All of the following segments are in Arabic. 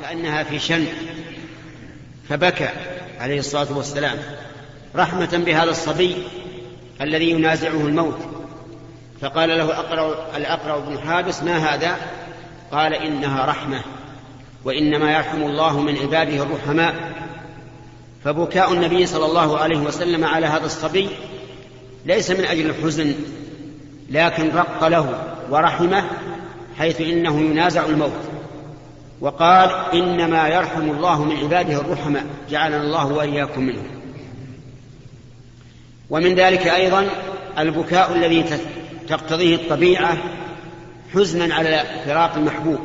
كأنها في شن فبكى عليه الصلاة والسلام رحمة بهذا الصبي الذي ينازعه الموت. فقال له الأقرع, الأقرع بن حابس ما هذا؟ قال إنها رحمة وإنما يرحم الله من عباده الرحماء. فبكاء النبي صلى الله عليه وسلم على هذا الصبي ليس من أجل الحزن لكن رق له ورحمه حيث إنه ينازع الموت. وقال إنما يرحم الله من عباده الرحماء جعلنا الله وإياكم منه ومن ذلك أيضا البكاء الذي تقتضيه الطبيعة حزنا على فراق المحبوب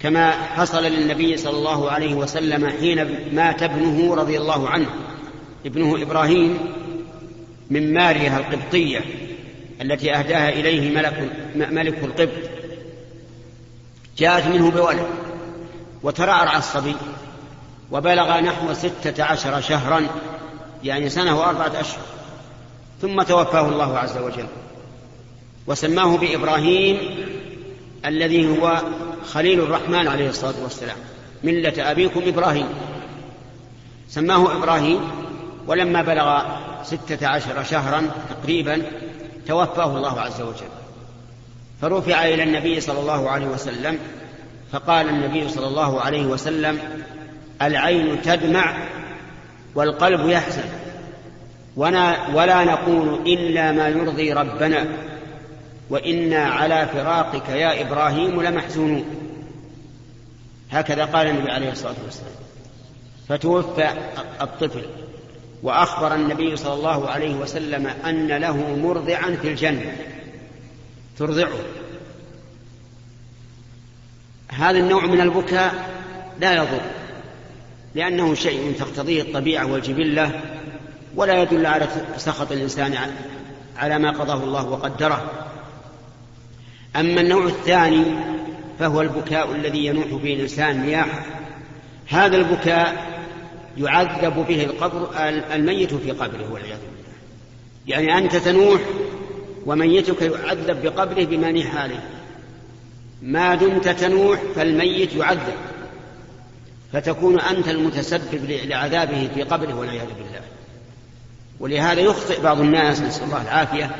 كما حصل للنبي صلى الله عليه وسلم حين مات ابنه رضي الله عنه ابنه إبراهيم من ماريها القبطية التي أهداها إليه ملك, ملك القبط. جاءت منه بولد وترعرع الصبي وبلغ نحو ستة عشر شهرا يعني سنة وأربعة أشهر ثم توفاه الله عز وجل. وسماه بإبراهيم الذي هو خليل الرحمن عليه الصلاة والسلام ملة أبيكم إبراهيم. سماه إبراهيم ولما بلغ ستة عشر شهرا تقريبا توفاه الله عز وجل. فرفع إلى النبي صلى الله عليه وسلم فقال النبي صلى الله عليه وسلم العين تدمع والقلب يحزن ولا نقول إلا ما يرضي ربنا وإنا على فراقك يا إبراهيم لمحزونون. هكذا قال النبي عليه الصلاة والسلام. فتوفى الطفل وأخبر النبي صلى الله عليه وسلم أن له مرضعا في الجنة. ترضعه. هذا النوع من البكاء لا يضر لأنه شيء تقتضيه الطبيعة والجبلة ولا يدل على سخط الإنسان على ما قضاه الله وقدره. أما النوع الثاني فهو البكاء الذي ينوح به الإنسان نياحة هذا البكاء يعذب به القبر الميت في قبره والعياذ بالله. يعني أنت تنوح وميتك يعذب بقبره بما نيح عليه ما دمت تنوح فالميت يعذب. فتكون أنت المتسبب لعذابه في قبره والعياذ بالله. ولهذا يخطئ بعض الناس نسأل الله العافية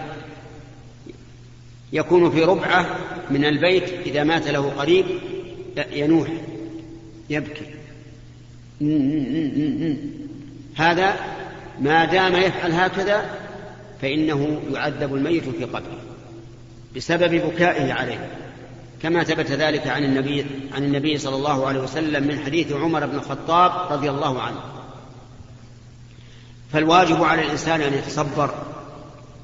يكون في ربعة من البيت إذا مات له قريب ينوح يبكي. هذا ما دام يفعل هكذا فإنه يعذب الميت في قبره بسبب بكائه عليه كما ثبت ذلك عن النبي عن النبي صلى الله عليه وسلم من حديث عمر بن الخطاب رضي الله عنه. فالواجب على الإنسان أن يتصبر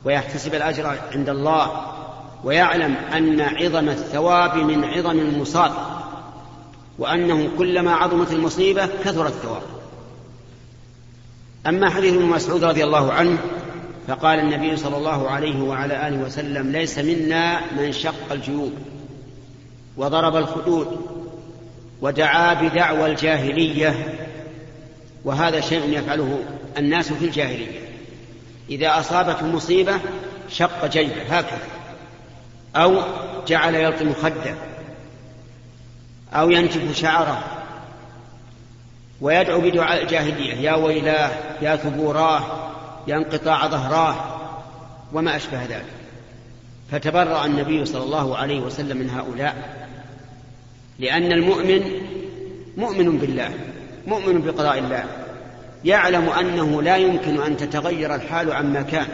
ويحتسب الأجر عند الله ويعلم أن عظم الثواب من عظم المصاب وأنه كلما عظمت المصيبة كثر الثواب. أما حديث ابن مسعود رضي الله عنه فقال النبي صلى الله عليه وعلى آله وسلم ليس منا من شق الجيوب وضرب الخدود ودعا بدعوى الجاهلية. وهذا شيء يفعله الناس في الجاهلية. إذا اصابته مصيبة شق جيبه هكذا أو جعل يلطم خده أو ينتف شعره ويدعو بدعاء الجاهلية يا ويلاه يا ثبوراه يا انقطاع ظهراه وما أشبه ذلك. فتبرأ النبي صلى الله عليه وسلم من هؤلاء لأن المؤمن مؤمن بالله مؤمن بقضاء الله يعلم أنه لا يمكن أن تتغير الحال عما كان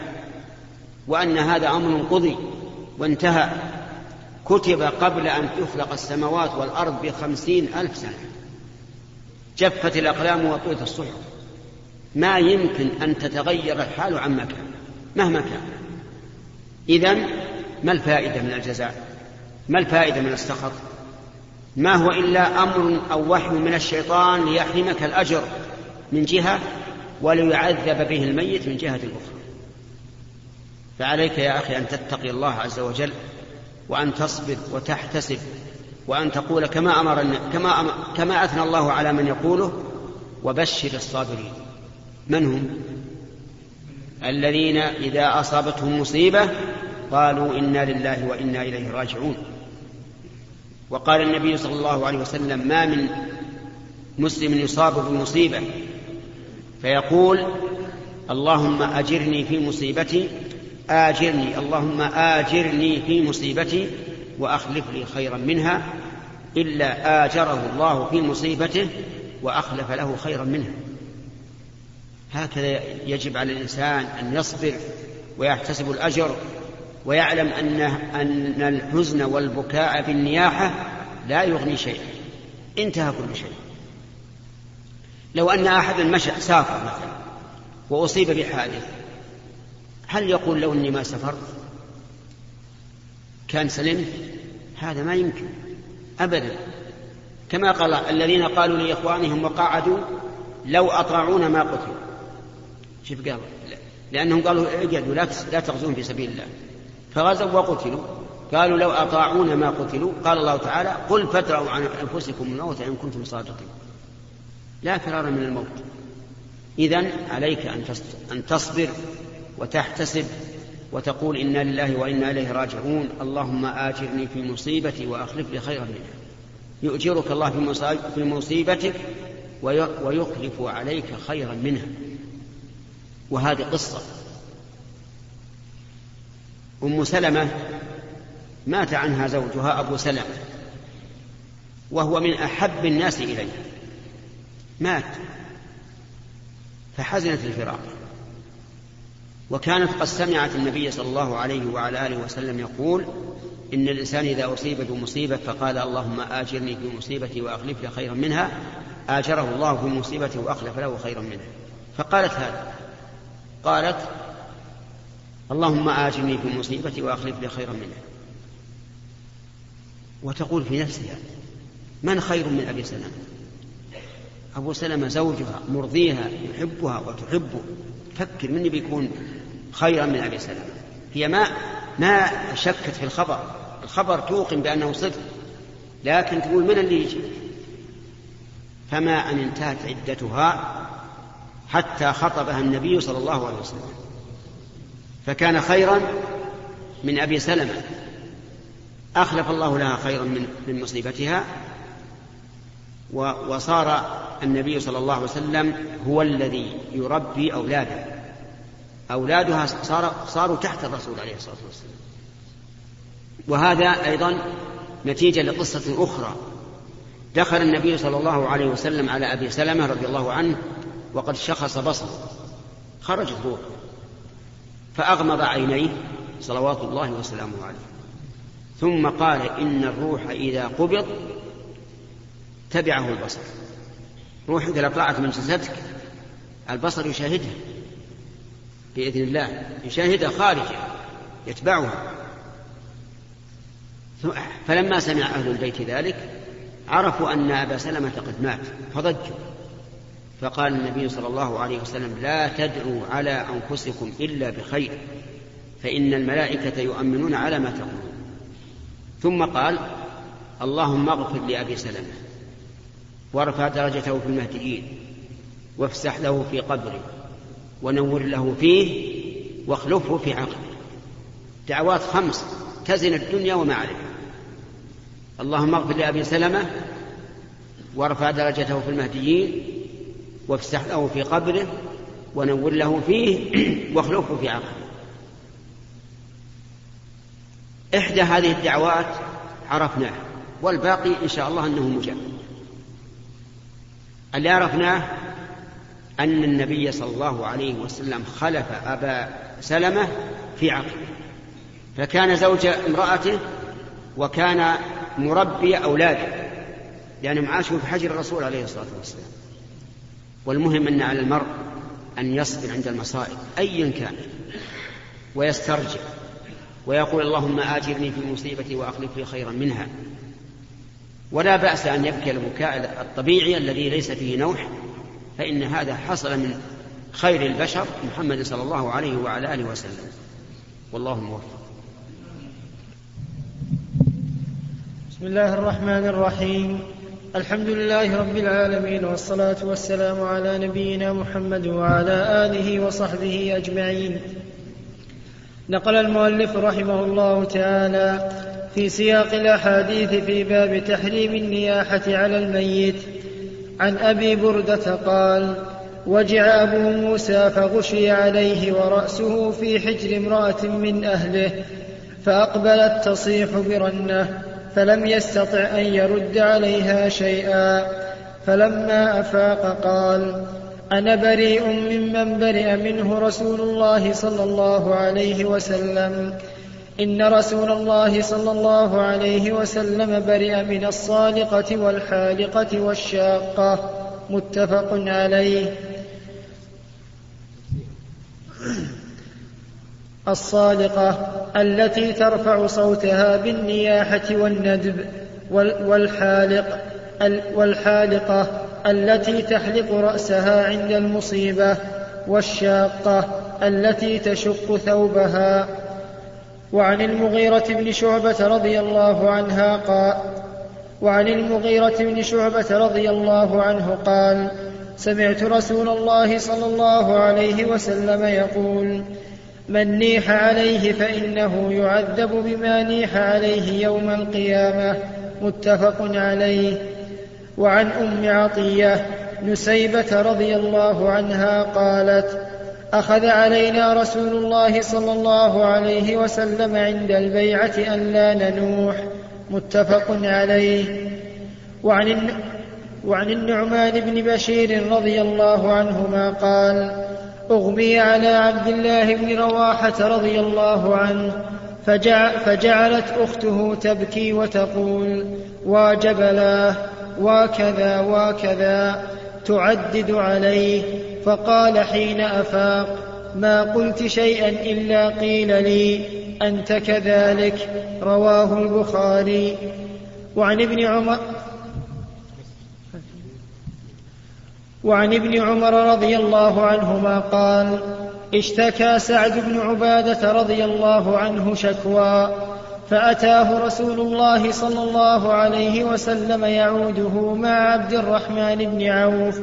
وأن هذا أمر قضي وانتهى. كتب قبل أن تخلق السماوات والأرض بخمسين ألف سنة. جفت الأقلام وطويت الصحف. ما يمكن أن تتغير الحال عما كان مهما كان. إذا ما الفائدة من الجزاء؟ ما الفائدة من السخط؟ ما هو إلا أمر أو وحي من الشيطان ليحرمك الأجر من جهة وليعذب به الميت من جهة أخرى. فعليك يا أخي أن تتقي الله عز وجل وأن تصبر وتحتسب وأن تقول كما أمر كما أمر كما أثنى الله على من يقوله وبشر الصابرين. من هم؟ الذين إذا أصابتهم مصيبة قالوا إنا لله وإنا إليه راجعون. وقال النبي صلى الله عليه وسلم ما من مسلم يصاب بمصيبة؟ فيقول اللهم أجرني في مصيبتي آجرني اللهم آجرني في مصيبتي وأخلف لي خيرا منها إلا آجره الله في مصيبته وأخلف له خيرا منها. هكذا يجب على الإنسان أن يصبر ويحتسب الأجر ويعلم أن أن الحزن والبكاء بالنياحة لا يغني شيئا انتهى كل شيء. لو أن أحدا مشى سافر مثلا وأصيب بحادث هل يقول لو أني ما سافرت؟ كان سلمت هذا ما يمكن أبدا. كما قال الذين قالوا لإخوانهم وقعدوا لو أطاعونا ما قتلوا. شوف قال لأنهم قالوا اجدوا لا لا تغزون في سبيل الله. فغزوا وقتلوا. قالوا لو أطاعونا ما قتلوا. قال الله تعالى قل فتروا عن أنفسكم الموت إن كنتم صادقين. لا فرار من الموت. إذا عليك أن تصبر وتحتسب وتقول إنا لله وإنا إليه راجعون. اللهم آجرني في مصيبتي وأخلف لي خيرا منها. يؤجرك الله في مصيبتك ويخلف عليك خيرا منها. وهذه قصة. أم سلمة مات عنها زوجها أبو سلمة وهو من أحب الناس إليها. مات فحزنت الفراق. وكانت قد سمعت النبي صلى الله عليه وعلى آله وسلم يقول إن الإنسان إذا أصيب بمصيبة فقال اللهم آجرني في مصيبتي وأخلف لي خيرا منها. آجره الله في مصيبته وأخلف له خيرا منها. فقالت هذا. قالت اللهم آجرني في مصيبتي وأخلف لي خيرا منها. وتقول في نفسها من خير من أبي سلمة؟ أبو سلمة زوجها مرضيها يحبها وتحبه. فكر من بيكون خيرا من أبي سلمة؟ هي ما ما شكت في الخبر. الخبر توقن بأنه صدق. لكن تقول من اللي يجي؟ فما أن انتهت عدتها حتى خطبها النبي صلى الله عليه وسلم. فكان خيرا من أبي سلمة. أخلف الله لها خيرا من من مصيبتها وصار النبي صلى الله عليه وسلم هو الذي يربي أولاده. أولادها صار صاروا تحت الرسول عليه الصلاة والسلام. وهذا أيضا نتيجة لقصة أخرى. دخل النبي صلى الله عليه وسلم على أبي سلمة رضي الله عنه وقد شخص بصره. خرجت روحه فأغمض عينيه صلوات الله وسلامه عليه. ثم قال إن الروح إذا قبض تبعه البصر. روح إذا طلعت من جسدك البصر يشاهدها. بإذن الله يشاهدها خارجة يتبعها. فلما سمع أهل البيت ذلك عرفوا أن أبا سلمة قد مات فضجوا. فقال النبي صلى الله عليه وسلم لا تدعوا على أنفسكم إلا بخير فإن الملائكة يؤمنون على ما تقولون. ثم قال اللهم اغفر لأبي سلمة وارفع درجته في المهديين وافسح له في قبره ونور له فيه واخلفه في عقله دعوات خمس تزن الدنيا وما عليها اللهم اغفر لأبي سلمة وارفع درجته في المهديين وافسح له في قبره ونور له فيه واخلفه في عقله إحدى هذه الدعوات عرفناها والباقي إن شاء الله أنه مجاب. اللي عرفناه أن النبي صلى الله عليه وسلم خلف أبا سلمة في عقله فكان زوج امرأته وكان مربي أولاده لأنهم عاشوا في حجر الرسول عليه الصلاة والسلام. والمهم أن على المرء أن يصبر عند المصائب أيا كانت ويسترجع ويقول اللهم آجرني في مصيبتي وأخلف لي خيرا منها. ولا بأس أن يبكي البكاء الطبيعي الذي ليس فيه نوح فإن هذا حصل من خير البشر محمد صلى الله عليه وعلى آله وسلم. والله موفق. بسم الله الرحمن الرحيم. الحمد لله رب العالمين والصلاة والسلام على نبينا محمد وعلى آله وصحبه أجمعين. نقل المؤلف رحمه الله تعالى في سياق الأحاديث في باب تحريم النياحة على الميت. عن أبي بردة قال وجع أبو موسى فغشي عليه ورأسه في حجر امرأة من أهله فأقبلت تصيح برنة. فلم يستطع أن يرد عليها شيئا. فلما أفاق قال أنا بريء ممن برئ منه رسول الله صلى الله عليه وسلم. إن رسول الله صلى الله عليه وسلم برئ من الصالقة والحالقة والشاقة. متفق عليه. الصادقة التي ترفع صوتها بالنياحة والندب والحالق والحالقة التي تحلق رأسها عند المصيبة والشاقة التي تشق ثوبها. وعن المغيرة بن شعبة رضي الله عنها قال وعن المغيرة بن شعبة رضي الله عنه قال سمعت رسول الله صلى الله عليه وسلم يقول من نيح عليه فإنه يعذب بما نيح عليه يوم القيامة. متفق عليه. وعن أم عطية نسيبة رضي الله عنها قالت أخذ علينا رسول الله صلى الله عليه وسلم عند البيعة أن لا ننوح. متفق عليه. وعن وعن النعمان بن بشير رضي الله عنهما قال أغمي على عبد الله بن رواحة رضي الله عنه فجع فجعلت أخته تبكي وتقول واجبلاه وكذا وكذا تعدد عليه. فقال حين أفاق ما قلت شيئا إلا قيل لي أنت كذلك. رواه البخاري. وعن ابن عمر وعن ابن عمر رضي الله عنهما قال اشتكى سعد بن عبادة رضي الله عنه شكوى فأتاه رسول الله صلى الله عليه وسلم يعوده مع عبد الرحمن بن عوف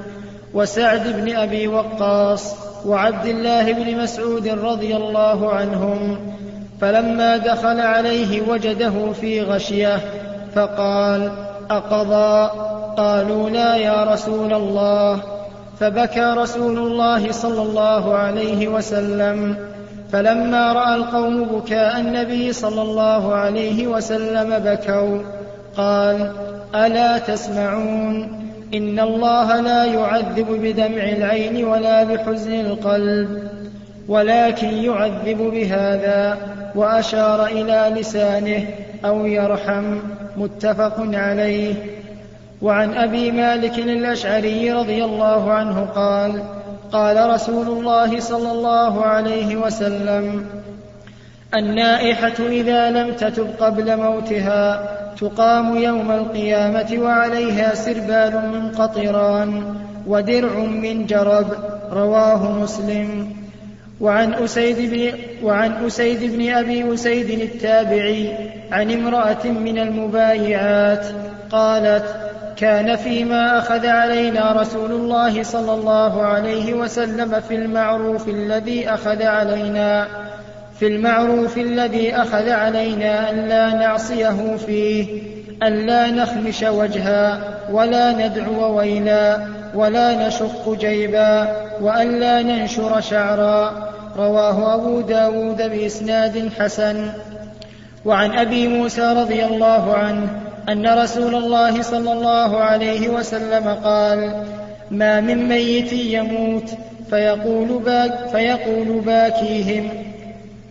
وسعد بن أبي وقاص وعبد الله بن مسعود رضي الله عنهم فلما دخل عليه وجده في غشية فقال أقضى؟ قالوا لا يا رسول الله فبكى رسول الله صلى الله عليه وسلم. فلما رأى القوم بكاء النبي صلى الله عليه وسلم بكوا. قال ألا تسمعون؟ إن الله لا يعذب بدمع العين ولا بحزن القلب ولكن يعذب بهذا وأشار إلى لسانه أو يرحم متفق عليه. وعن أبي مالك الأشعري رضي الله عنه قال قال رسول الله صلى الله عليه وسلم النائحة إذا لم تتب قبل موتها تقام يوم القيامة وعليها سربال من قطران ودرع من جرب رواه مسلم. وعن أسيد بن وعن أسيد بن أبي أسيد التابعي عن امرأة من المبايعات قالت كان فيما أخذ علينا رسول الله صلى الله عليه وسلم في المعروف الذي أخذ علينا في المعروف الذي أخذ علينا أن لا نعصيه فيه أن لا نخمش وجها ولا ندعو ويلا ولا نشق جيبا وأن لا ننشر شعرا. رواه أبو داود بإسناد حسن. وعن أبي موسى رضي الله عنه أن رسول الله صلى الله عليه وسلم قال ما من ميت يموت فيقول, باك فيقول باكيهم.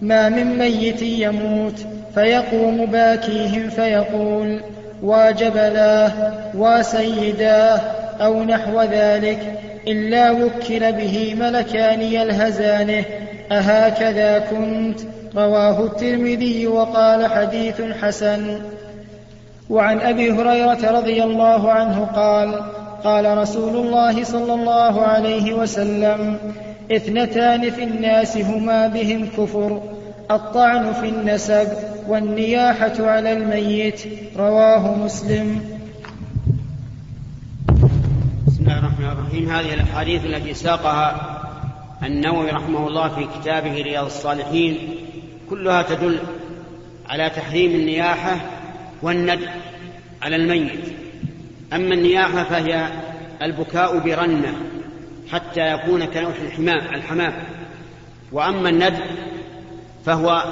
ما من ميت يموت فيقوم باكيهم فيقول واجبلاه وسيداه أو نحو ذلك إلا وكل به ملكان يلهزانه أهكذا كنت؟ رواه الترمذي وقال حديث حسن. وعن أبي هريرة رضي الله عنه قال قال رسول الله صلى الله عليه وسلم اثنتان في الناس هما بهم كفر الطعن في النسب والنياحة على الميت رواه مسلم. بسم الله الرحمن الرحيم. هذه الأحاديث التي ساقها النووي رحمه الله في كتابه رياض الصالحين كلها تدل على تحريم النياحة والند على الميت. أما النياحة فهي البكاء برنة حتى يكون كنوح الحمام الحمام وأما الند فهو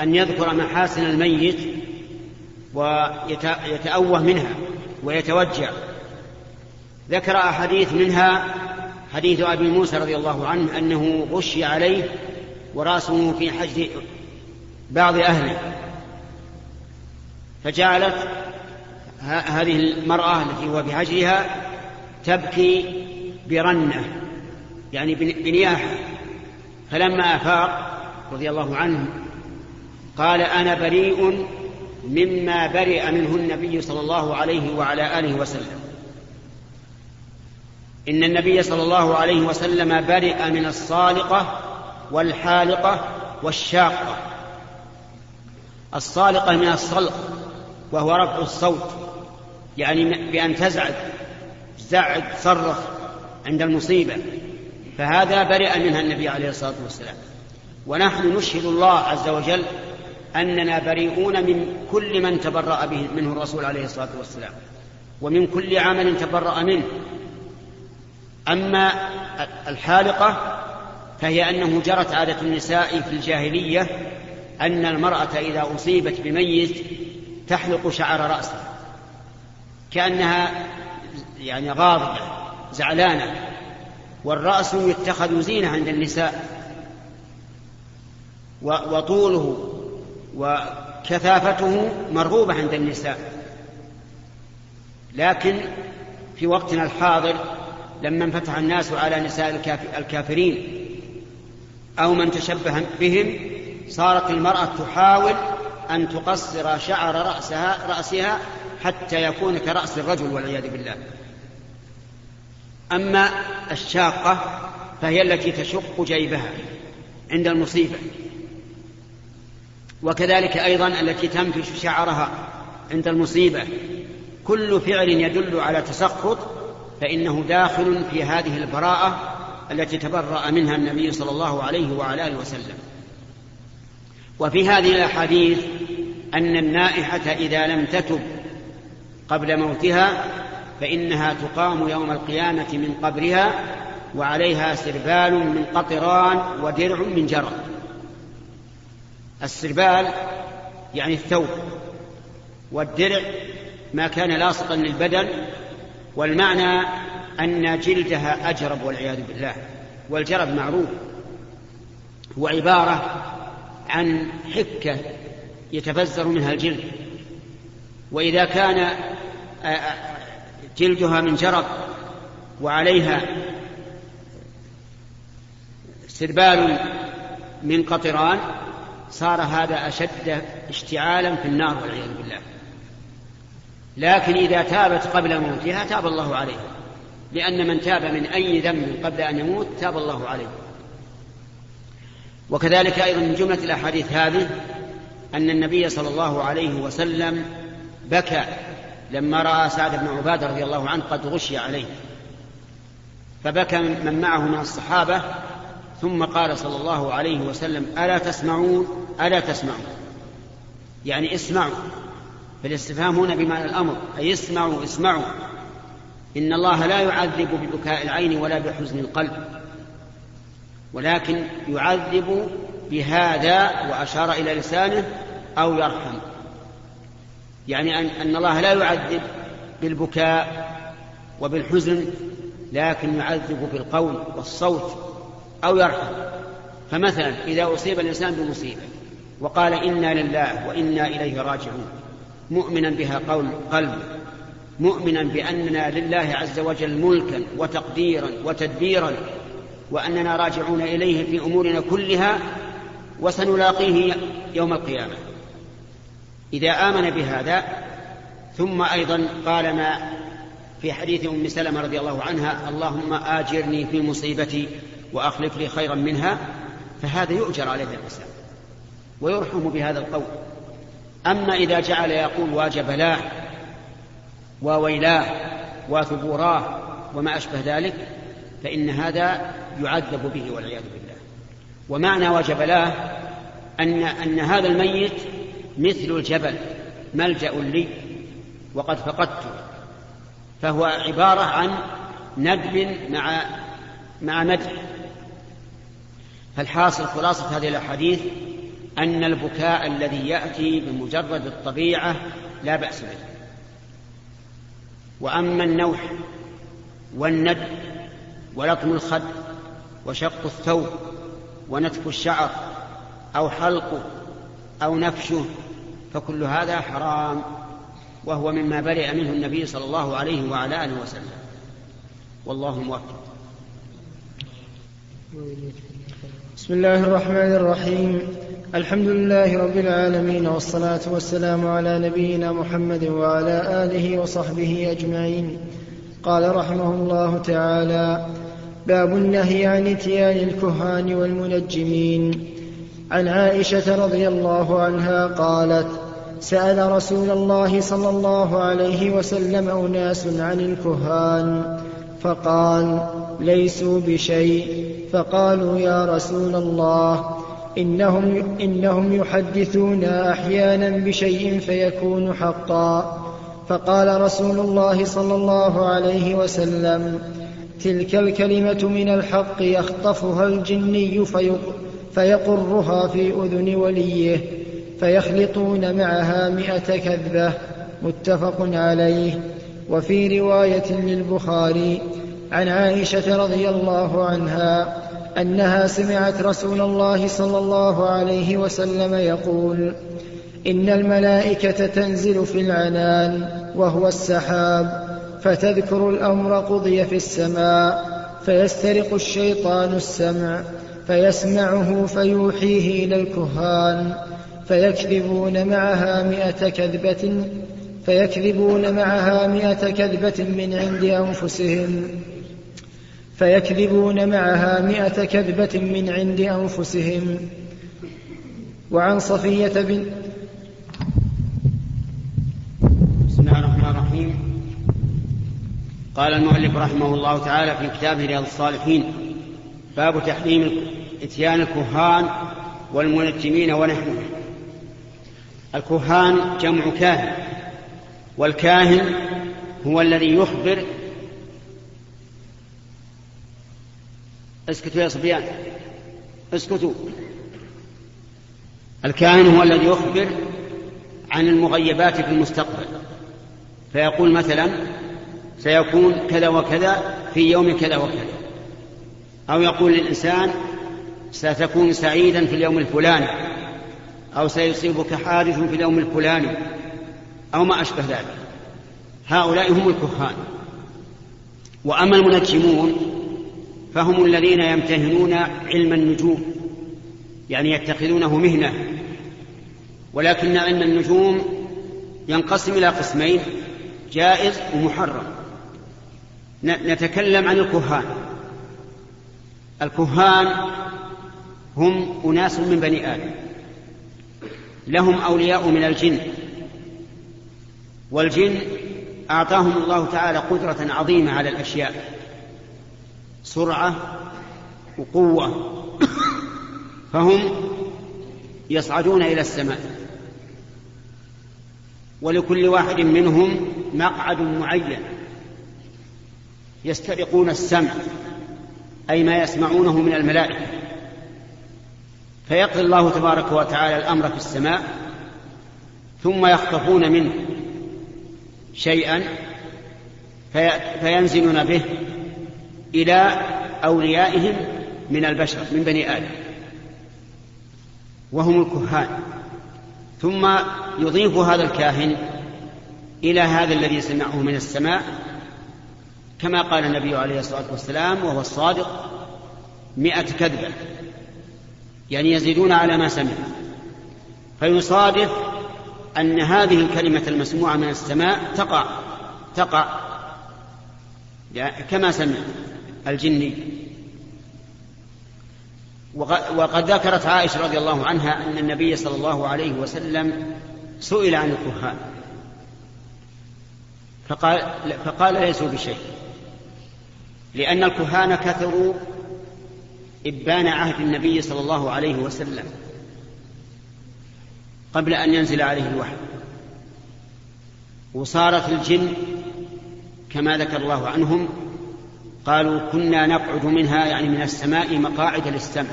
أن يذكر محاسن الميت ويتأوه منها ويتوجع ذكر أحاديث منها حديث أبي موسى رضي الله عنه أنه غشي عليه ورأسه في حجر بعض أهله. فجعلت هذه المرأة التي هو بحجرها تبكي برنة يعني بنياحة. فلما أفاق رضي الله عنه قال أنا بريء مما برئ منه النبي صلى الله عليه وعلى آله وسلم. إن النبي صلى الله عليه وسلم برئ من الصالقة والحالقة والشاقة. الصالقة من الصلق. وهو رفع الصوت يعني بأن تزعج زعج صرخ عند المصيبة. فهذا برئ منها النبي عليه الصلاة والسلام. ونحن نشهد الله عز وجل أننا بريئون من كل من تبرأ به منه الرسول عليه الصلاة والسلام ومن كل عمل تبرأ منه. أما الحالقة فهي أنه جرت عادة النساء في الجاهلية أن المرأة إذا أصيبت بميت تحلق شعر رأسها. كأنها يعني غاضبة زعلانة. والرأس يتخذ زينة عند النساء. وطوله وكثافته مرغوبة عند النساء. لكن في وقتنا الحاضر لما انفتح الناس على نساء الكافرين أو من تشبه بهم صارت المرأة تحاول أن تقصر شعر رأسها رأسها حتى يكون كرأس الرجل والعياذ بالله. أما الشاقة فهي التي تشق جيبها عند المصيبة. وكذلك أيضا التي تنفش شعرها عند المصيبة. كل فعل يدل على تسخط فإنه داخل في هذه البراءة التي تبرأ منها النبي صلى الله عليه وعلى آله وسلم. وفي هذه الأحاديث أن النائحة إذا لم تتب قبل موتها فإنها تقام يوم القيامة من قبرها وعليها سربال من قطران ودرع من جرى. السربال يعني الثوب والدرع ما كان لاصقا للبدن والمعنى أن جلدها أجرب والعياذ بالله والجرب معروف هو عبارة عن حكة يتفزر منها الجلد. وإذا كان جلدها من جرب وعليها سربال من قطران صار هذا أشد اشتعالا في النار والعياذ بالله. لكن إذا تابت قبل موتها تاب الله عليها لأن من تاب من أي ذنب قبل أن يموت تاب الله عليه. وكذلك أيضا من جملة الأحاديث هذه أن النبي صلى الله عليه وسلم بكى لما رأى سعد بن عبادة رضي الله عنه قد غشي عليه. فبكى من معه من الصحابة ثم قال صلى الله عليه وسلم ألا تسمعون؟ ألا تسمعون؟ يعني اسمعوا. فالاستفهام هنا بمعنى الأمر أي اسمعوا اسمعوا. إن الله لا يعذب ببكاء العين ولا بحزن القلب. ولكن يعذب بهذا وأشار إلى لسانه أو يرحم. يعني أن, أن الله لا يعذب بالبكاء وبالحزن لكن يعذب بالقول والصوت أو يرحم. فمثلا إذا أصيب الإنسان بمصيبة وقال إنا لله وإنا إليه راجعون مؤمنا بها قول قلبه مؤمنا بأننا لله عز وجل ملكا وتقديرا وتدبيرا وأننا راجعون إليه في أمورنا كلها وسنلاقيه يوم القيامة. إذا آمن بهذا ثم أيضا قال ما في حديث أم سلمة رضي الله عنها اللهم آجرني في مصيبتي وأخلف لي خيرا منها فهذا يؤجر عليه الإنسان ويرحم بهذا القول. أما إذا جعل يقول واجبلاه وويلاه وثبوراه وما أشبه ذلك فإن هذا يعذب به والعياذ بالله. ومعنى وجبلاه أن أن هذا الميت مثل الجبل ملجأ لي وقد فقدته. فهو عبارة عن ندب مع مع مدح فالحاصل خلاصة هذه الأحاديث أن البكاء الذي يأتي بمجرد الطبيعة لا بأس به. وأما النوح والند ولطم الخد وشق الثوب ونتف الشعر أو حلقه أو نفشه فكل هذا حرام وهو مما برئ منه النبي صلى الله عليه وعلى آله وسلم. والله موفق. بسم الله الرحمن الرحيم. الحمد لله رب العالمين والصلاة والسلام على نبينا محمد وعلى آله وصحبه أجمعين. قال رحمه الله تعالى باب النهي عن إتيان الكهان والمنجمين. عن عائشة رضي الله عنها قالت سأل رسول الله صلى الله عليه وسلم أناس عن الكهان فقال ليسوا بشيء. فقالوا يا رسول الله إنهم, إنهم يحدثونا أحيانا بشيء فيكون حقا. فقال رسول الله صلى الله عليه وسلم تلك الكلمة من الحق يخطفها الجني فيقرها في أذن وليه فيخلطون معها مئة كذبة متفق عليه. وفي رواية للبخاري عن عائشة رضي الله عنها أنها سمعت رسول الله صلى الله عليه وسلم يقول إن الملائكة تنزل في العنان وهو السحاب فتذكر الأمر قضي في السماء فيسترق الشيطان السمع فيسمعه فيوحيه إلى الكهان فيكذبون معها مئة كذبة فيكذبون معها مئة كذبة من عند أنفسهم فيكذبون معها مئة كذبة من عند أنفسهم. وعن صفية بن بسم الله الرحمن الرحيم. قال المؤلف رحمه الله تعالى في كتابه رياض الصالحين باب تحريم إتيان الكهان والمنجمين ونحوهم. الكهان جمع كاهن والكاهن هو الذي يخبر. اسكتوا يا صبيان اسكتوا. الكاهن هو الذي يخبر عن المغيبات في المستقبل. فيقول مثلا سيكون كذا وكذا في يوم كذا وكذا. أو يقول للإنسان ستكون سعيدا في اليوم الفلاني أو سيصيبك حادث في اليوم الفلاني أو ما أشبه ذلك. هؤلاء هم الكهان. وأما المنجمون فهم الذين يمتهنون علم النجوم يعني يتخذونه مهنة. ولكن علم النجوم ينقسم إلى قسمين جائز ومحرم. نتكلم عن الكهان. الكهان هم أناس من بني آدم. لهم أولياء من الجن. والجن أعطاهم الله تعالى قدرة عظيمة على الأشياء. سرعة وقوة. فهم يصعدون إلى السماء. ولكل واحد منهم مقعد معين. يسترقون السمع أي ما يسمعونه من الملائكة. فيقضي الله تبارك وتعالى الأمر في السماء ثم يخطفون منه شيئا فينزلون به إلى أوليائهم من البشر من بني آدم. وهم الكهان. ثم يضيف هذا الكاهن إلى هذا الذي سمعه من السماء كما قال النبي عليه الصلاة والسلام وهو الصادق مئة كذبة يعني يزيدون على ما سمع فيصادف أن هذه الكلمة المسموعة من السماء تقع تقع كما سمع الجني وقد ذكرت عائشة رضي الله عنها أن النبي صلى الله عليه وسلم سئل عن الكهان. فقال, فقال ليسوا بشيء. لأن الكهان كثروا إبان عهد النبي صلى الله عليه وسلم قبل أن ينزل عليه الوحي. وصارت الجن كما ذكر الله عنهم قالوا كنا نقعد منها يعني من السماء مقاعد للسمع.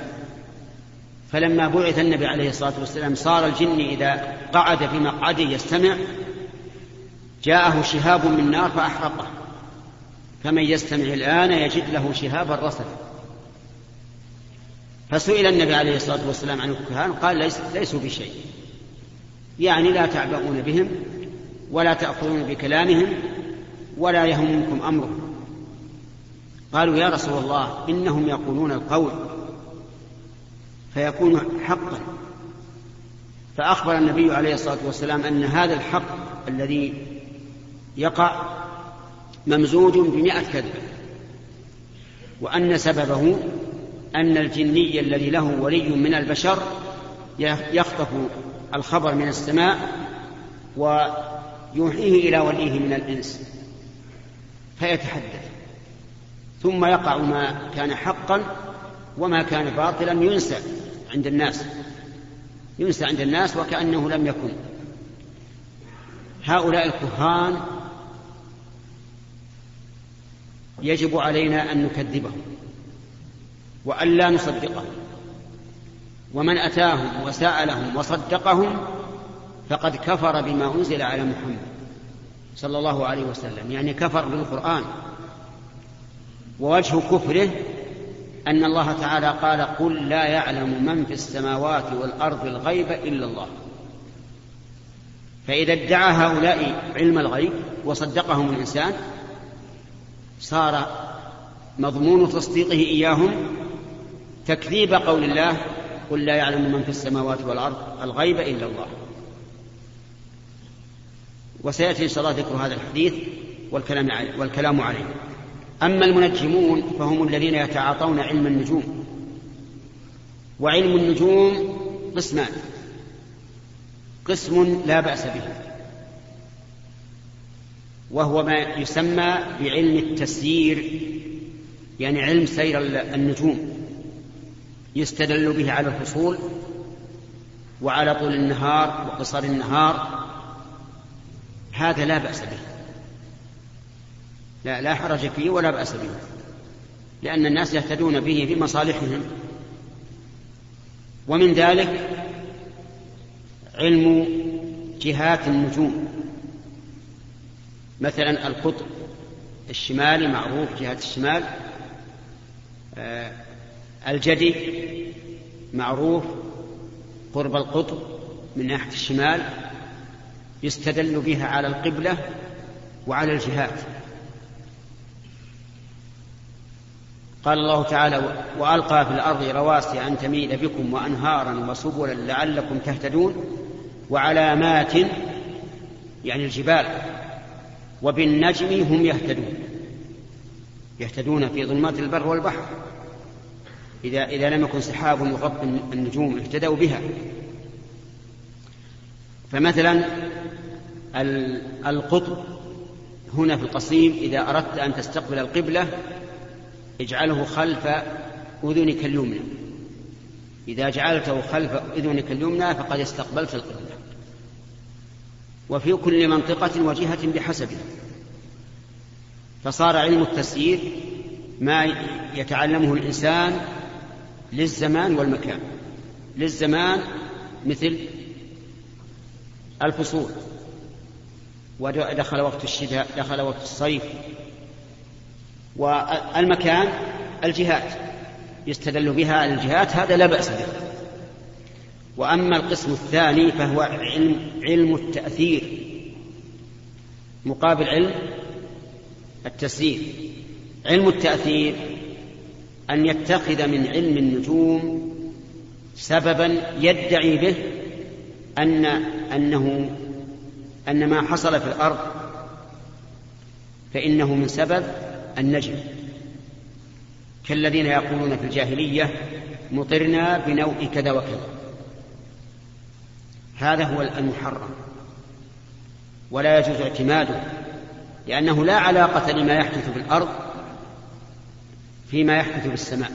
فلما بعث النبي عليه الصلاة والسلام صار الجن إذا قعد في مقعده يستمع جاءه شهاب من نار فأحرقه. فمن يستمع الآن يجد له شهابا رصدا فسئل النبي عليه الصلاة والسلام عن الكهان قال ليس ليسوا بشيء. يعني لا تعبؤون بهم ولا تأخذون بكلامهم ولا يهمكم امرهم قالوا يا رسول الله إنهم يقولون القول فيكون حقا. فأخبر النبي عليه الصلاة والسلام أن هذا الحق الذي يقع ممزوج بمئة كذبة وأن سببه أن الجني الذي له ولي من البشر يخطف الخبر من السماء ويوحيه إلى وليه من الإنس. فيتحدث. ثم يقع ما كان حقا وما كان باطلا ينسى عند الناس. ينسى عند الناس وكأنه لم يكن. هؤلاء الكهان يجب علينا أن نكذبهم وأن لا نصدقهم ومن أتاهم وسألهم وصدقهم فقد كفر بما أنزل على محمد صلى الله عليه وسلم. يعني كفر بالقرآن. ووجه كفره أن الله تعالى قال قل لا يعلم من في السماوات والأرض الغيب إلا الله. فإذا ادعى هؤلاء علم الغيب وصدقهم الإنسان صار مضمون تصديقه إياهم تكذيب قول الله قل لا يعلم من في السماوات والأرض الغيب إلا الله. وسيأتي إن شاء الله ذكر هذا الحديث والكلام عليه, والكلام عليه. أما المنجمون فهم الذين يتعاطون علم النجوم. وعلم النجوم قسمان. قسم لا بأس به. وهو ما يسمى بعلم التسيير يعني علم سير النجوم يستدل به على الفصول وعلى طول النهار وقصر النهار. هذا لا بأس به. لا لا حرج فيه ولا بأس به لأن الناس يهتدون به في مصالحهم. ومن ذلك علم جهات النجوم. مثلا القطب الشمالي معروف جهة الشمال آه الجدي معروف قرب القطب من ناحية الشمال يستدل بها على القبلة وعلى الجهات. قال الله تعالى وألقى في الأرض رواسي أن تميد بكم وأنهارا وسبلا لعلكم تهتدون وعلامات يعني الجبال. وبالنجم هم يهتدون. يهتدون في ظلمات البر والبحر. إذا إذا لم يكن سحاب يغطي النجوم اهتدوا بها. فمثلا القطب هنا في القصيم إذا أردت أن تستقبل القبلة اجعله خلف أذنك اليمنى. إذا جعلته خلف أذنك اليمنى فقد استقبلت القبلة. وفي كل منطقة وجهة بحسبها فصار علم التسيير ما يتعلمه الإنسان للزمان والمكان. للزمان مثل الفصول. ودخل وقت الشتاء دخل وقت الصيف. والمكان الجهات يستدل بها الجهات هذا لا بأس به. وأما القسم الثاني فهو علم, علم التأثير. مقابل علم التسيير علم التأثير أن يتخذ من علم النجوم سببا يدعي به أن أنه أن ما حصل في الأرض فإنه من سبب النجم. كالذين يقولون في الجاهلية مطرنا بنوء كذا وكذا. هذا هو المحرم. ولا يجوز اعتماده لأنه لا علاقة لما يحدث في الأرض فيما يحدث في السماء.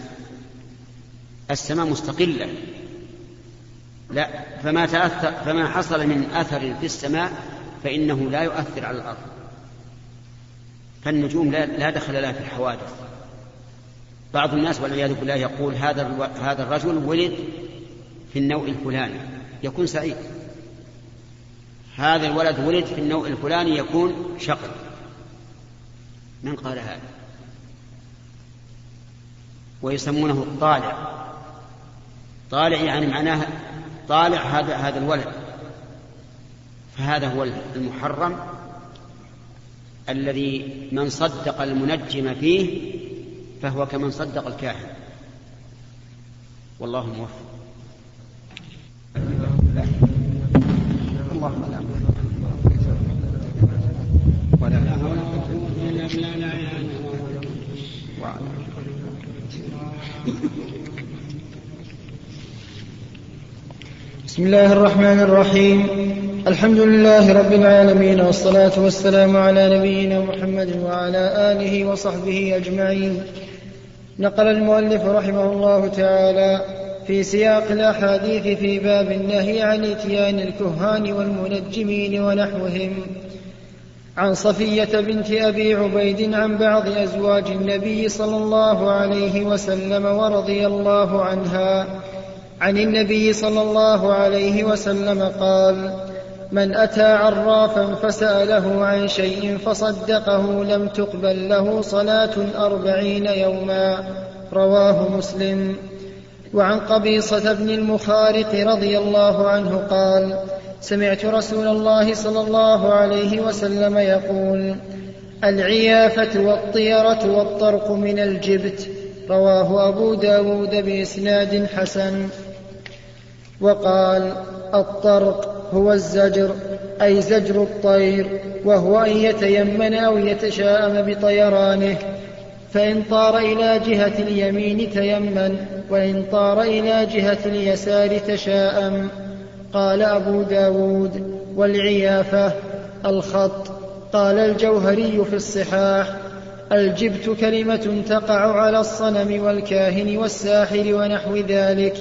السماء مستقلة. لا فما تأثر فما حصل من أثر في السماء فإنه لا يؤثر على الأرض. فالنجوم لا, دخل لها في الحوادث. بعض الناس والعياذ بالله يقول هذا هذا الرجل ولد في النوء الفلاني. يكون سعيد. هذا الولد ولد في النوء الفلاني يكون شقي. من قال هذا؟ ويسمونه الطالع. طالع يعني معناه طالع هذا هذا الولد. فهذا هو المحرم الذي من صدق المنجم فيه فهو كمن صدق الكاهن. والله موفق. اللهم لا. ولا بسم الله الرحمن الرحيم. الحمد لله رب العالمين والصلاة والسلام على نبينا محمد وعلى آله وصحبه أجمعين. نقل المؤلف رحمه الله تعالى في سياق الأحاديث في باب النهي عن إتيان الكهان والمنجمين ونحوهم. عن صفية بنت أبي عبيد عن بعض أزواج النبي صلى الله عليه وسلم ورضي الله عنها. عن النبي صلى الله عليه وسلم قال من أتى عرافا فسأله عن شيء فصدقه لم تقبل له صلاة أربعين يوما. رواه مسلم. وعن قبيصة بن المخارق رضي الله عنه قال سمعت رسول الله صلى الله عليه وسلم يقول العيافة والطيرة والطرق من الجبت. رواه أبو داود بإسناد حسن. وقال الطرق هو الزجر أي زجر الطير وهو أن يتيمن أو يتشاءم بطيرانه. فإن طار إلى جهة اليمين تيمن وإن طار إلى جهة اليسار تشاءم. قال أبو داود والعيافة الخط. قال الجوهري في الصحاح الجبت كلمة تقع على الصنم والكاهن والساحر ونحو ذلك.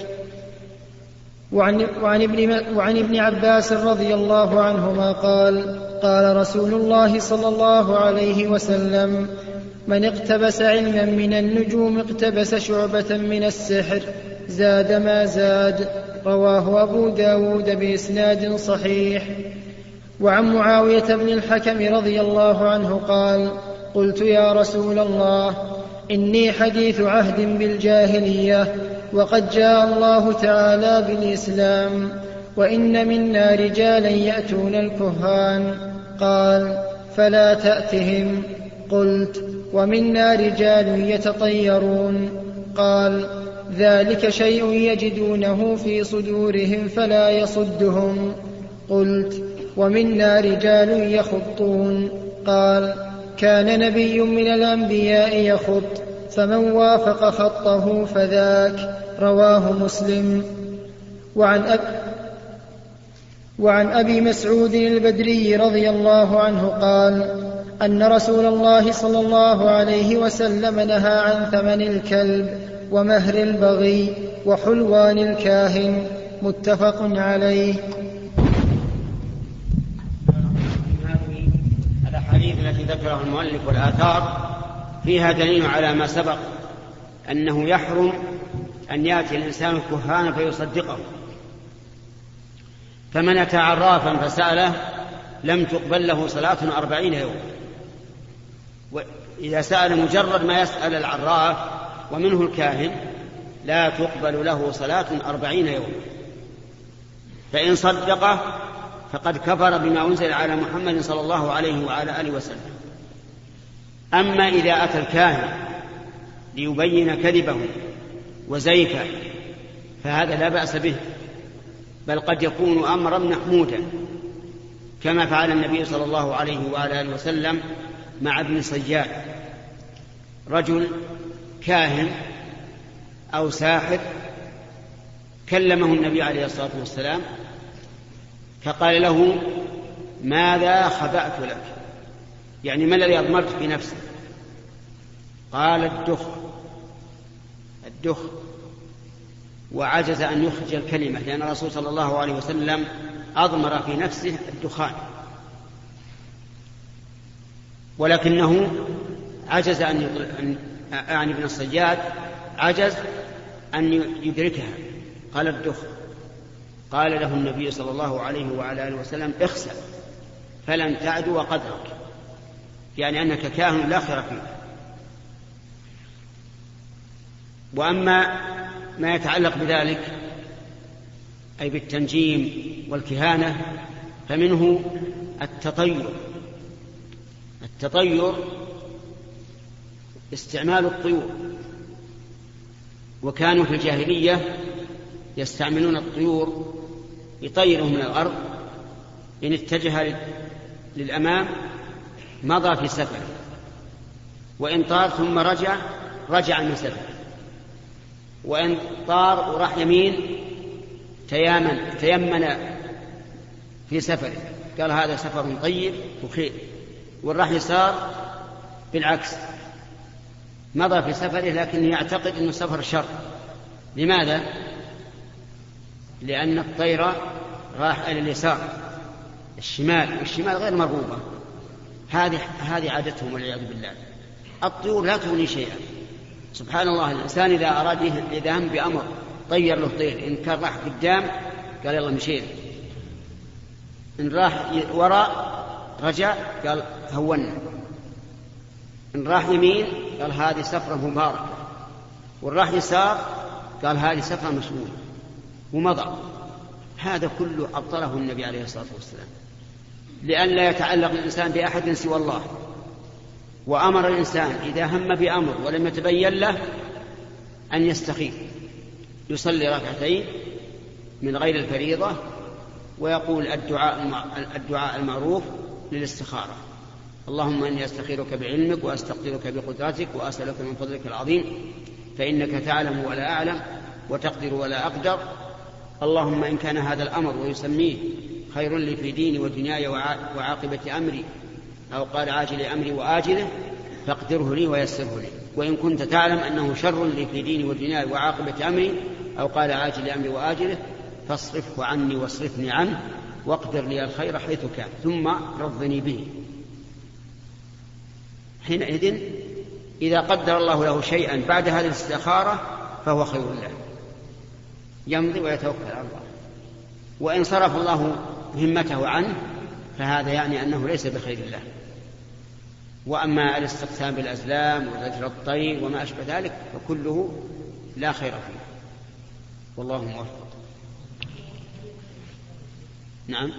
وعن, وعن, ابن, وعن ابن عباس رضي الله عنهما قال قال رسول الله صلى الله عليه وسلم من اقتبس علما من النجوم اقتبس شعبة من السحر زاد ما زاد. رواه أبو داود بإسناد صحيح. وعن معاوية بن الحكم رضي الله عنه قال قلت يا رسول الله إني حديث عهد بالجاهلية وقد جاء الله تعالى بالإسلام وإن منا رجالا يأتون الكهان. قال فلا تأتهم. قلت ومنا رجال يتطيرون. قال ذلك شيء يجدونه في صدورهم فلا يصدهم. قلت ومنا رجال يخطون. قال كان نبي من الأنبياء يخط فمن وافق خطه فذاك. رواه مسلم. وعن أب وعن أبي مسعود البدري رضي الله عنه قال أن رسول الله صلى الله عليه وسلم نهى عن ثمن الكلب ومهر البغي وحلوان الكاهن. متفق عليه. الاحاديث التي ذكرها المؤلف والآثار فيها دليل على ما سبق أنه يحرم أن يأتي الإنسان الكهان فيصدقه. فمن أتى عرافا فسأله لم تقبل له صلاة أربعين يوما وإذا سأل مجرد ما يسأل العراف ومنه الكاهن لا تقبل له صلاة أربعين يوما فإن صدقه فقد كفر بما أنزل على محمد صلى الله عليه وعلى آله وسلم. أما إذا أتى الكاهن ليبين كذبه وزيفه فهذا لا بأس به بل قد يكون أمرا محمودا كما فعل النبي صلى الله عليه وعلى آله وسلم مع ابن صياد رجل كاهن أو ساحر كلمه النبي عليه الصلاة والسلام فقال له ماذا خبأت لك؟ يعني ما الذي أضمرت في نفسك؟ قال الدخ الدخ. وعجز أن يخرج الكلمة لأن الرسول صلى الله عليه وسلم أضمر في نفسه الدخان. ولكنه عجز أن أعني ابن الصياد عجز أن يدركها. قال الدخ. قال له النبي صلى الله عليه وعلى آله وسلم اخسأ فلن تعدو قدرك يعني أنك كاهن لا خير فيه وأما ما يتعلق بذلك أي بالتنجيم والكهانة فمنه التطير. التطير استعمال الطيور. وكانوا في الجاهلية يستعملون الطيور يطيرهم من الأرض إن اتجه للأمام مضى في سفر وإن طار ثم رجع رجع من سفر. وإن طار وراح يمين تيامن تيمن في سفره. قال هذا سفر طيب وخير. وإن راح يسار بالعكس. مضى في سفره لكنه يعتقد أنه سفر شر. لماذا؟ لأن الطير راح إلى اليسار الشمال والشمال غير مرغوبة. هذه هذه عادتهم والعياذ بالله. الطيور لا تغني شيئا. سبحان الله الإنسان إذا أراد إذا هم بأمر طير له طير. إن كان راح قدام قال يلا مشينا. إن راح وراء رجع قال هونا إن راح يمين قال هذه سفرة مباركة. وإن راح يسار قال هذه سفرة مشمولة ومضى. هذا كله أبطله النبي عليه الصلاة والسلام. لئلا يتعلق الإنسان بأحد سوى الله. وأمر الإنسان إذا هم بأمر ولم يتبين له أن يستخير يصلي ركعتين من غير الفريضة ويقول الدعاء الدعاء المعروف للاستخارة. اللهم إني أستخيرك بعلمك وأستقدرك بقدرتك وأسألك من فضلك العظيم فإنك تعلم ولا أعلم وتقدر ولا أقدر. اللهم إن كان هذا الأمر ويسميه خير لي في ديني ودنياي وعاقبة أمري أو قال عاجل أمري وآجله فاقدره لي ويسره لي. وإن كنت تعلم أنه شر لي في ديني ودنياي وعاقبة أمري أو قال عاجل أمري وآجله فاصرفه عني واصرفني عنه واقدر لي الخير حيث كان ثم رضني به. حينئذ إذا قدر الله له شيئا بعد هذه الاستخارة فهو خير له. يمضي ويتوكل على الله. وإن صرف الله همته عنه فهذا يعني أنه ليس بخير الله وأما الاستقسام بالأزلام وزجر الطير وما أشبه ذلك فكله لا خير فيه. والله موفق. نعم.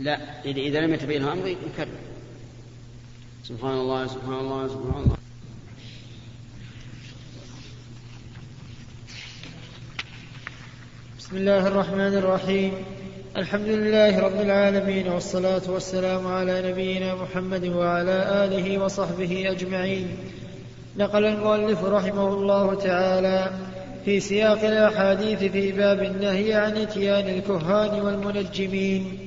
لا إذا لم يتبين أمري يكرر. سبحان الله سبحان الله سبحان الله. بسم الله الرحمن الرحيم. الحمد لله رب العالمين والصلاة والسلام على نبينا محمد وعلى آله وصحبه أجمعين. نقل المؤلف رحمه الله تعالى في سياق الأحاديث في باب النهي عن إتيان الكهان والمنجمين.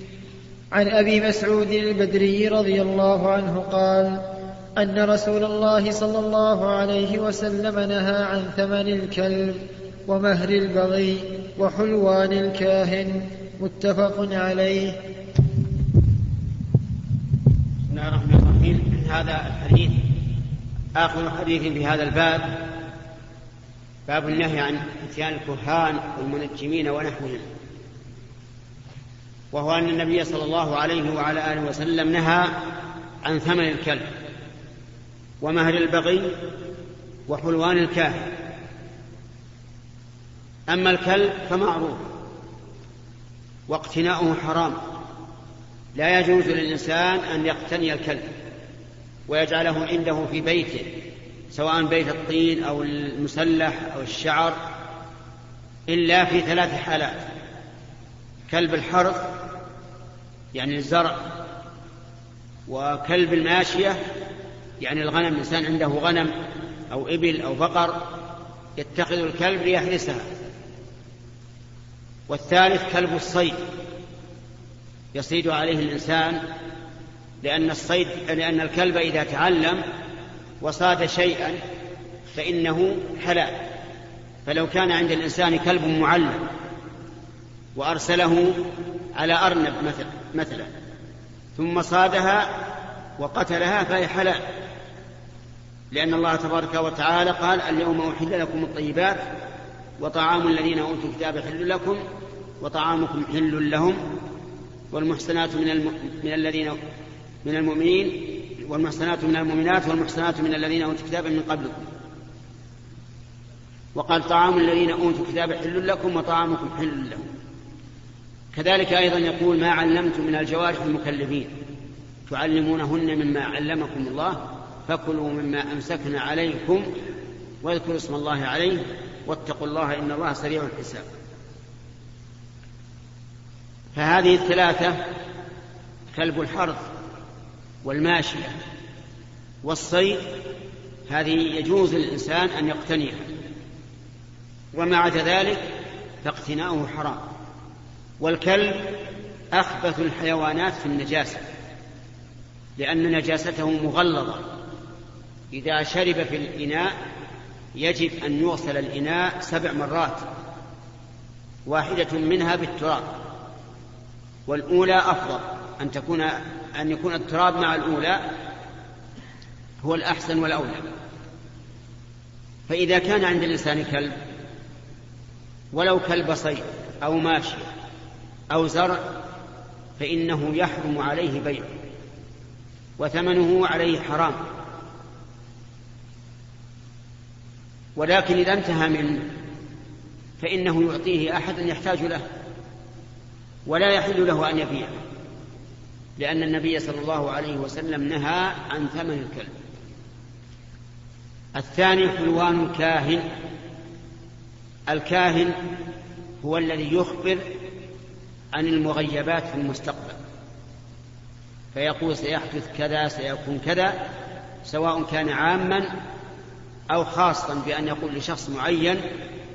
عن أبي مسعود البدري رضي الله عنه قال أن رسول الله صلى الله عليه وسلم نهى عن ثمن الكلب ومهر البغي وحلوان الكاهن. متفق عليه. بسم الله الرحمن الرحيم. هذا الحديث آخر حديث في هذا الباب باب النهي عن إتيان الكهان والمنجمين ونحوهم. وهو أن النبي صلى الله عليه وعلى آله وسلم نهى عن ثمن الكلب ومهر البغي وحلوان الكاهن. أما الكلب فمعروف واقتناؤه حرام. لا يجوز للإنسان أن يقتني الكلب ويجعله عنده في بيته سواء بيت الطين أو المسلح أو الشعر إلا في ثلاث حالات. كلب الحرث يعني الزرع وكلب الماشية يعني الغنم الإنسان عنده غنم أو إبل أو بقر يتخذ الكلب ليحرسها. والثالث كلب الصيد يصيد عليه الإنسان لأن الصيد لأن الكلب إذا تعلم وصاد شيئا فإنه حلال. فلو كان عند الإنسان كلب معلم وأرسله على أرنب مثلا, مثلا ثم صادها وقتلها فهي حلال. لأن الله تبارك وتعالى قال اليوم أحل لكم الطيبات وطعام الذين أوتوا الكتاب حل لكم وطعامكم حل لهم والمحسنات من, الم... من الذين من المؤمنين والمحسنات من المؤمنات والمحسنات من الذين أوتوا الكتاب من قبلكم. وقال طعام الذين أوتوا الكتاب حل لكم وطعامكم حل لهم. كذلك أيضا يقول ما علمتم من الجوارح المكلفين. تعلمونهن مما علمكم الله فكلوا مما أمسكن عليكم واذكروا اسم الله عليه واتقوا الله إن الله سريع الحساب. فهذه الثلاثة كلب الحرث والماشية والصيد هذه يجوز للإنسان أن يقتنيها. وما عدا ذلك فاقتناؤه حرام. والكلب أخبث الحيوانات في النجاسة لأن نجاسته مغلظة. إذا شرب في الإناء يجب أن يغسل الإناء سبع مرات واحدة منها بالتراب والأولى أفضل أن تكون أن يكون التراب مع الأولى هو الأحسن والأولى. فإذا كان عند الإنسان كلب ولو كلب صيد أو ماشي أو زرع فإنه يحرم عليه بيعه وثمنه عليه حرام. ولكن إذا انتهى منه فإنه يعطيه أحد يحتاج له ولا يحل له أن يبيعه. لأن النبي صلى الله عليه وسلم نهى عن ثمن الكلب. الثاني حلوان الكاهن. الكاهن هو الذي يخبر عن المغيبات في المستقبل. فيقول سيحدث كذا سيكون كذا سواء كان عاما أو خاصا بأن يقول لشخص معين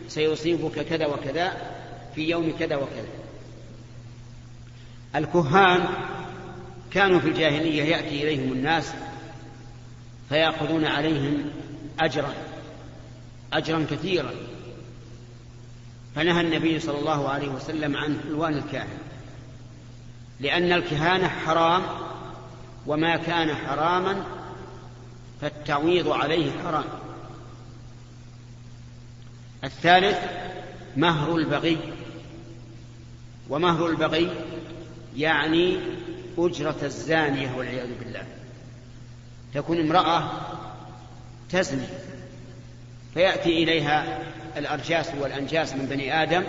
سيصيبك كذا وكذا في يوم كذا وكذا. الكهان كانوا في الجاهلية يأتي إليهم الناس فيأخذون عليهم أجرا أجرا كثيرا. فنهى النبي صلى الله عليه وسلم عن حلوان الكاهن لأن الكهانة حرام وما كان حراما فالتعويض عليه حرام. الثالث مهر البغي. ومهر البغي يعني أجرة الزانية والعياذ بالله. تكون امرأة تزني فيأتي إليها الأرجاس والأنجاس من بني آدم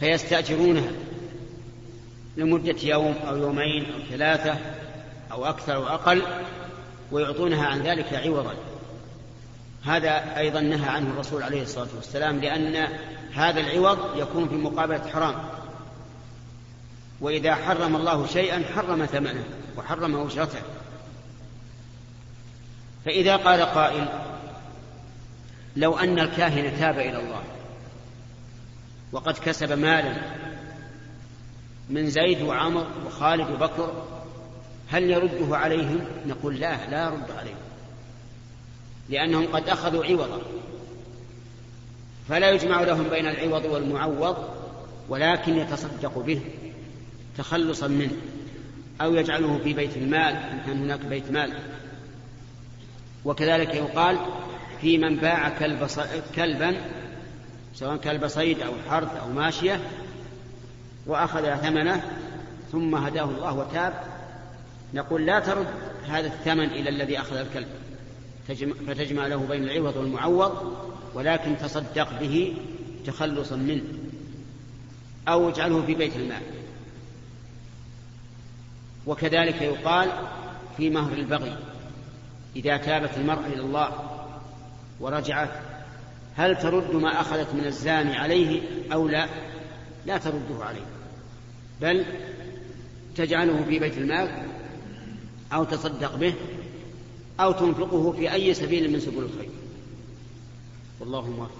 فيستأجرونها لمدة يوم أو يومين أو ثلاثة أو أكثر أو أقل ويعطونها عن ذلك عوضا. هذا أيضا نهى عنه الرسول عليه الصلاة والسلام لأن هذا العوض يكون في مقابلة حرام. وإذا حرم الله شيئا حرم ثمنه وحرم أجرته فإذا قال قائل لو أن الكاهن تاب إلى الله وقد كسب مالا من زيد وعمر وخالد وبكر هل يرده عليهم؟ نقول لا لا يرد عليهم لأنهم قد أخذوا عوضا. فلا يجمع لهم بين العوض والمعوض ولكن يتصدق به. تخلصا منه أو يجعله في بيت المال إن كان هناك بيت مال. وكذلك يقال في من باع كلب كلبا سواء كلب صيد أو حرث أو ماشية وأخذ ثمنه ثم هداه الله وتاب. نقول لا ترد هذا الثمن إلى الذي أخذ الكلب. فتجمع له بين العوض والمعوض ولكن تصدق به تخلصا منه أو اجعله في بيت المال. وكذلك يقال في مهر البغي إذا تابت المرأة إلى الله ورجعت هل ترد ما أخذت من الزاني عليه أو لا؟ لا ترده عليه. بل تجعله في بيت المال أو تصدق به أو تنفقه في أي سبيل من سبل الخير. والله موفق.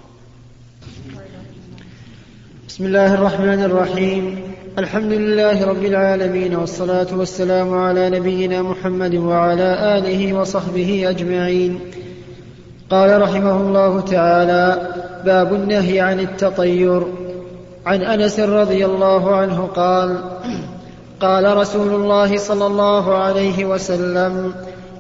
بسم الله الرحمن الرحيم. الحمد لله رب العالمين والصلاة والسلام على نبينا محمد وعلى آله وصحبه أجمعين. قال رحمه الله تعالى باب النهي عن التطير. عن أنس رضي الله عنه قال قال رسول الله صلى الله عليه وسلم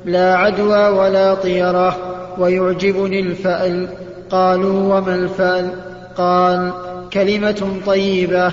لا عدوى ولا طيرة ويعجبني الفأل. قالوا وما الفأل؟ قال كلمة طيبة.